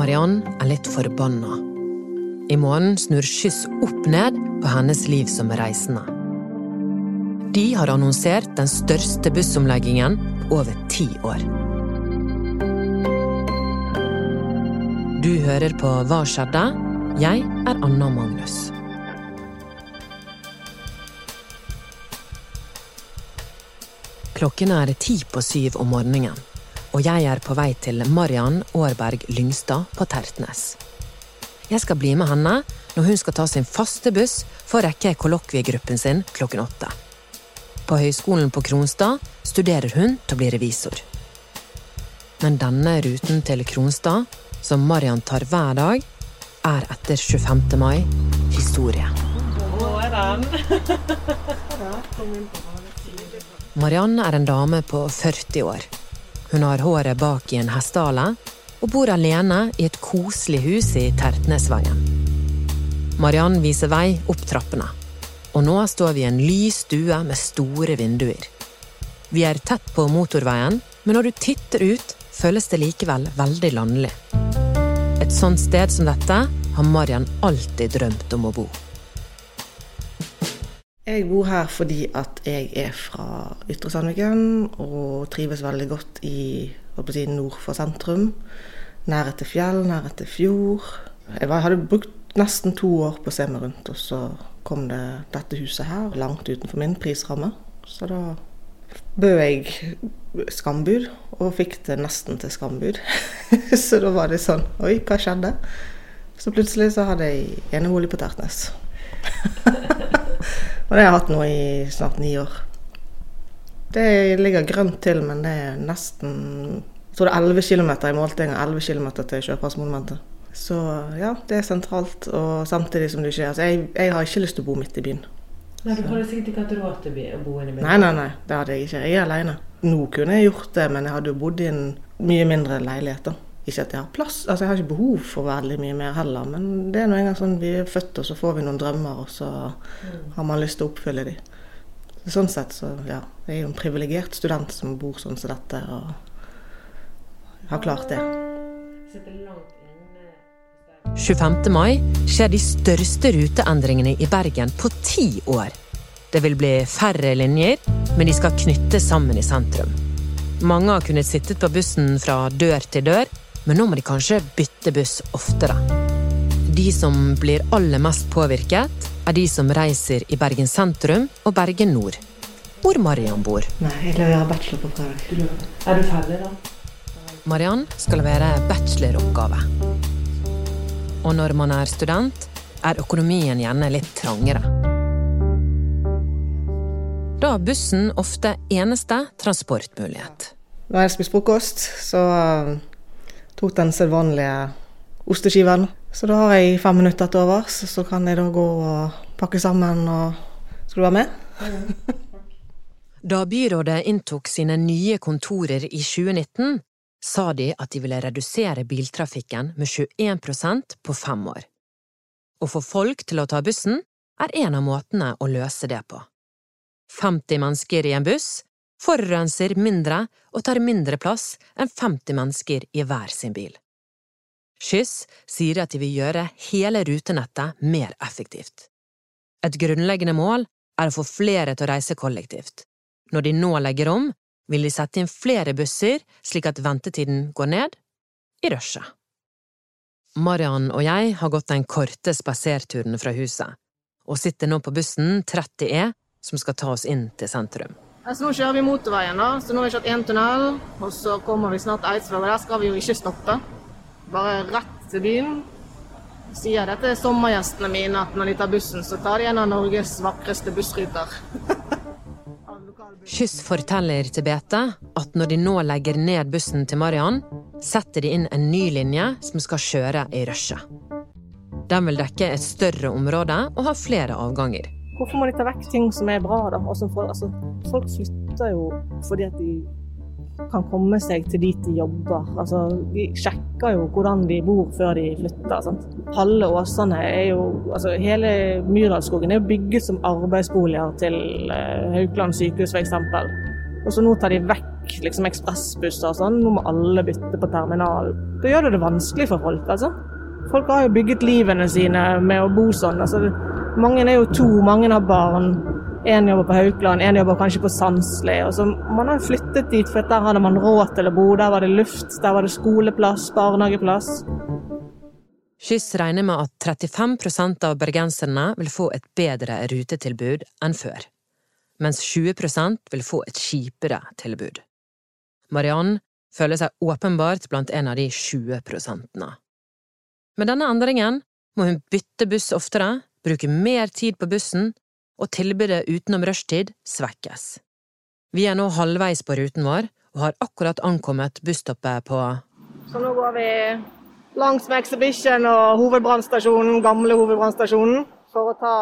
Mariann er litt forbanna. I morgen snur Skyss opp ned på hennes liv som reisende. De har annonsert den største bussomleggingen over ti år. Du hører på Hva skjedde? Jeg er Anna Magnus. Klokken er ti på syv om morgenen, og jeg er på vei til Mariann Aarberg Lyngstad på Tertnes. Jeg skal bli med henne når hun skal ta sin faste buss for å rekke kollokviegruppen sin klokken åtte. På Høgskolen på Kronstad studerer hun til å bli revisor. Men denne ruten til Kronstad, som Mariann tar hver dag, er etter 25. mai historie. Mariann er en dame på 40 år. Hun har håret bak i en hestehale og bor alene i et koselig hus i Tertnesveien. Mariann viser vei opp trappene, og nå står vi i en lys stue med store vinduer. Vi er tett på motorveien, men når du titter ut, føles det likevel veldig landlig. Et sånt sted som dette har Mariann alltid drømt om å bo. Jeg bor her fordi at jeg er fra Ytre Sandviken og trives veldig godt i si, nord for sentrum. Nærhet til fjell, nærhet til fjord. Jeg hadde brukt nesten to år på å se meg rundt, og så kom det dette huset her, langt utenfor min prisramme. Så da bød jeg skambud, og fikk det nesten til skambud. så da var det sånn Oi, hva skjedde? Så plutselig så hadde jeg enebolig på Tertnes. Og det har jeg hatt nå i snart ni år. Det ligger grønt til, men det er nesten Jeg tror det er 11 km i måltinga. 11 km til Sjøpassmonumentet. Så ja, det er sentralt, og samtidig som det ikke altså, jeg, jeg, har ikke lyst til å bo midt i byen. Nei, Du hadde sikkert ikke hatt råd til å bo inne i byen? Nei, nei, nei, det hadde jeg ikke. Jeg er alene. Nå kunne jeg gjort det, men jeg hadde jo bodd i en mye mindre leilighet. da. Ikke at jeg har plass, altså jeg har ikke behov for veldig mye mer heller, men det er nå engang sånn vi er født, og så får vi noen drømmer, og så har man lyst til å oppfylle de. Sånn sett så, ja. Jeg er jo en privilegert student som bor sånn som dette, og har klart det. 25. mai skjer de største ruteendringene i Bergen på ti år. Det vil bli færre linjer, men de skal knyttes sammen i sentrum. Mange har kunnet sittet på bussen fra dør til dør, men nå må de kanskje bytte buss oftere. De som blir aller mest påvirket, er de som reiser i Bergen sentrum og Bergen nord, hvor Mariann bor. Nei, jeg leverer bachelor på fredag. Er du ferdig, da? Mariann skal levere bacheloroppgave. Og når man er student, er økonomien gjerne litt trangere. Da er bussen ofte eneste transportmulighet. Når jeg spist frokost, så tok den sedvanlige osteskiven. Så da har jeg fem minutter til overs, så kan jeg da gå og pakke sammen og Skal du være med? da byrådet inntok sine nye kontorer i 2019, sa de at de ville redusere biltrafikken med 21% på fem år. Å få folk til å ta bussen er en av måtene å løse det på. 50 mennesker i en buss forurenser mindre og tar mindre plass enn 50 mennesker i hver sin bil. Skyss sier at de vil gjøre hele rutenettet mer effektivt. Et grunnleggende mål er å få flere til å reise kollektivt. Når de nå legger om, vil de sette inn flere busser slik at ventetiden går ned i rushet. Mariann og jeg har gått den korte spaserturen fra huset, og sitter nå på bussen 30E som skal ta oss inn til sentrum. Altså, nå kjører vi motorveien, da. så nå har vi kjørt én tunnel. Og så kommer vi snart til Eidsvoll, og der skal vi jo ikke stoppe. Bare rett til byen. Sier dette er sommergjestene mine at når de tar bussen, så tar de en av Norges vakreste bussruter. Kyss forteller til Bete at når de nå legger ned bussen til Mariann, setter de inn en ny linje som skal kjøre i rushet. Den vil dekke et større område og ha flere avganger. Hvorfor må de ta vekk ting som er bra, da? For, altså, folk flytter jo fordi at de kan komme seg til dit de jobber. Altså, de sjekker jo hvordan de bor før de flytter. Sant? Halve Åsane er jo altså, Hele Myrdalsskogen er jo bygget som arbeidsboliger til uh, Haukeland sykehus f.eks. Og så nå tar de vekk liksom ekspressbusser og sånn, nå må alle bytte på terminal. Da gjør det det vanskelig for folk, altså. Folk har jo bygget livene sine med å bo sånn. Altså, mange er jo to, mange har barn. Én jobber på Haukeland, én jobber kanskje på Sandsli. Man har flyttet dit, for der hadde man råd til å bo. Der var det luft, der var det skoleplass, barnehageplass. Skyss regner med at 35% av bergenserne vil få et bedre rutetilbud enn før, mens 20% vil få et kjipere tilbud. Mariann føler seg åpenbart blant en av de 20 prosentene. Med denne endringen må hun bytte buss oftere, bruke mer tid på bussen, og tilbudet utenom rushtid svekkes. Vi er nå halvveis på ruten vår og har akkurat ankommet busstoppet på Så nå går vi langs med Exhibition og hovedbrannstasjonen, gamle hovedbrannstasjonen, for å ta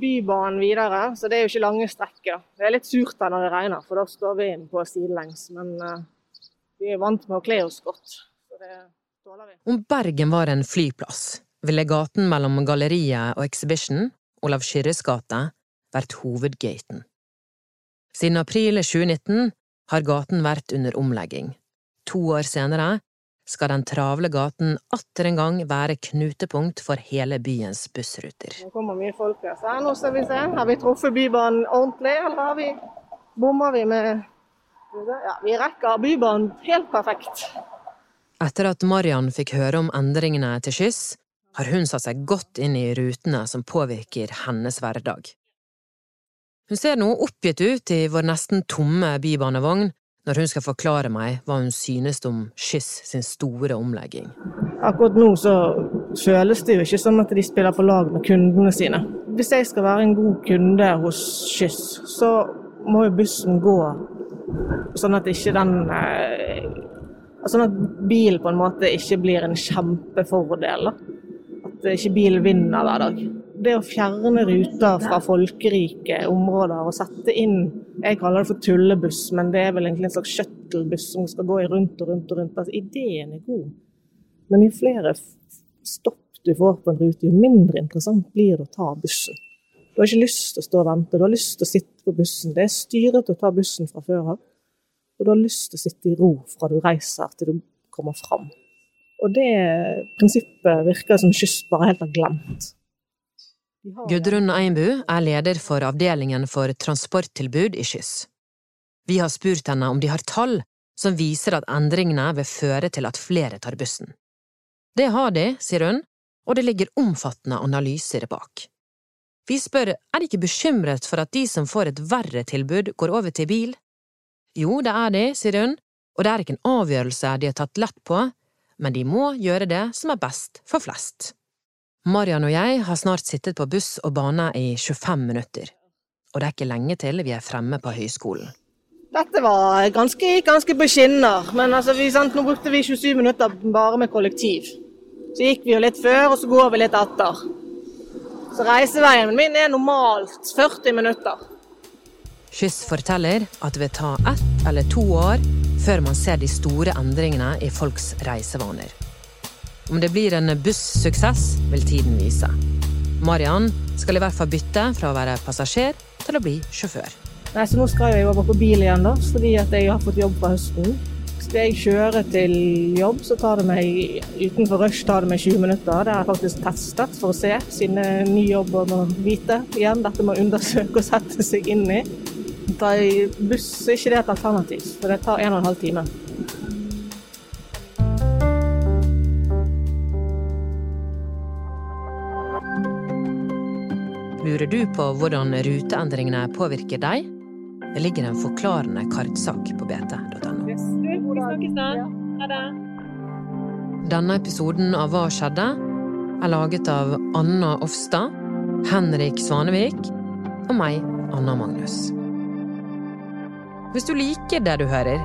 Bybanen videre. Så det er jo ikke lange strekker. Det er litt surt da når det regner, for da står vi inn på sidelengs. Men uh, vi er vant med å kle oss godt. Så det tåler vi. Om Bergen var en flyplass, ville gaten mellom Galleriet og Exhibition, Olav Skyrres gate, vært hovedgaten. Siden april 2019 har gaten vært under omlegging. To år senere skal den travle gaten atter en gang være knutepunkt for hele byens bussruter. Nå kommer mye folk her. Så nå skal vi se. Har vi truffet Bybanen ordentlig, eller har vi bommer vi med Ja, vi rekker Bybanen helt perfekt. Etter at Marian fikk høre om endringene til Skyss, har hun satt seg godt inn i rutene som påvirker hennes hverdag. Hun ser noe oppgitt ut i vår nesten tomme bybanevogn, når hun skal forklare meg hva hun synes om Skyss sin store omlegging. Akkurat nå så føles det jo ikke som at de spiller på lag med kundene sine. Hvis jeg skal være en god kunde hos Skyss, så må jo bussen gå sånn at ikke den eh, Sånn at bil på en måte ikke blir en kjempefordel. Ikke bilen vinner hver dag det å fjerne ruter fra folkerike områder og sette inn Jeg kaller det for tullebuss, men det er vel egentlig en slags shuttlebuss som skal gå i rundt og rundt og rundt. Altså, ideen er god, men jo flere stopp du får på en rute, jo mindre interessant blir det å ta bussen. Du har ikke lyst til å stå og vente, du har lyst til å sitte på bussen. Det er styret til å ta bussen fra før av, og du har lyst til å sitte i ro fra du reiser til du kommer fram. Og det prinsippet virker som Kyst bare helt har glemt. Gudrun Einbu er leder for avdelingen for transporttilbud i Skyss. Vi har spurt henne om de har tall som viser at endringene vil føre til at flere tar bussen. Det har de, sier hun, og det ligger omfattende analyser bak. Vi spør er de ikke bekymret for at de som får et verre tilbud, går over til bil? Jo, det er de, sier hun, og det er ikke en avgjørelse de har tatt lett på, men de må gjøre det som er best for flest. Marian og jeg har snart sittet på buss og bane i 25 minutter, og det er ikke lenge til vi er fremme på høyskolen. Dette var ganske, ganske på skinner, men altså, vi, sant, nå brukte vi 27 minutter bare med kollektiv. Så gikk vi jo litt før, og så går vi litt etter. Så reiseveien min er normalt 40 minutter. Skyss forteller at det vil ta ett eller to år før man ser de store endringene i folks reisevaner. Om det blir en bussuksess, vil tiden vise. Marian skal i hvert fall bytte fra å være passasjer til å bli sjåfør. Nei, så Nå skal jeg over på bil igjen, da, fordi jeg har fått jobb fra høsten. Skal jeg kjøre til jobb, så tar det meg utenfor rush tar det meg 20 minutter. Det har jeg faktisk testet for å se, siden det er ny jobb og må vite. Igjen, dette må undersøke og sette seg inn i. Ta buss er ikke det et alternativ, for det tar en og en halv time. Lurer du på hvordan ruteendringene påvirker deg? Det ligger en forklarende kartsak på bt.no. Denne episoden av Hva skjedde? er laget av Anna Offstad, Henrik Svanevik og meg, Anna Magnus. Hvis du liker det du hører,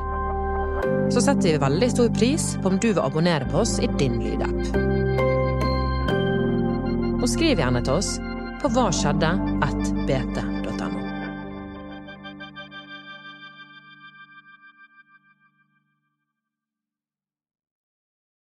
så setter vi veldig stor pris på om du vil abonnere på oss i din lydapp. Og skriv gjerne til oss på hva skjedde? bt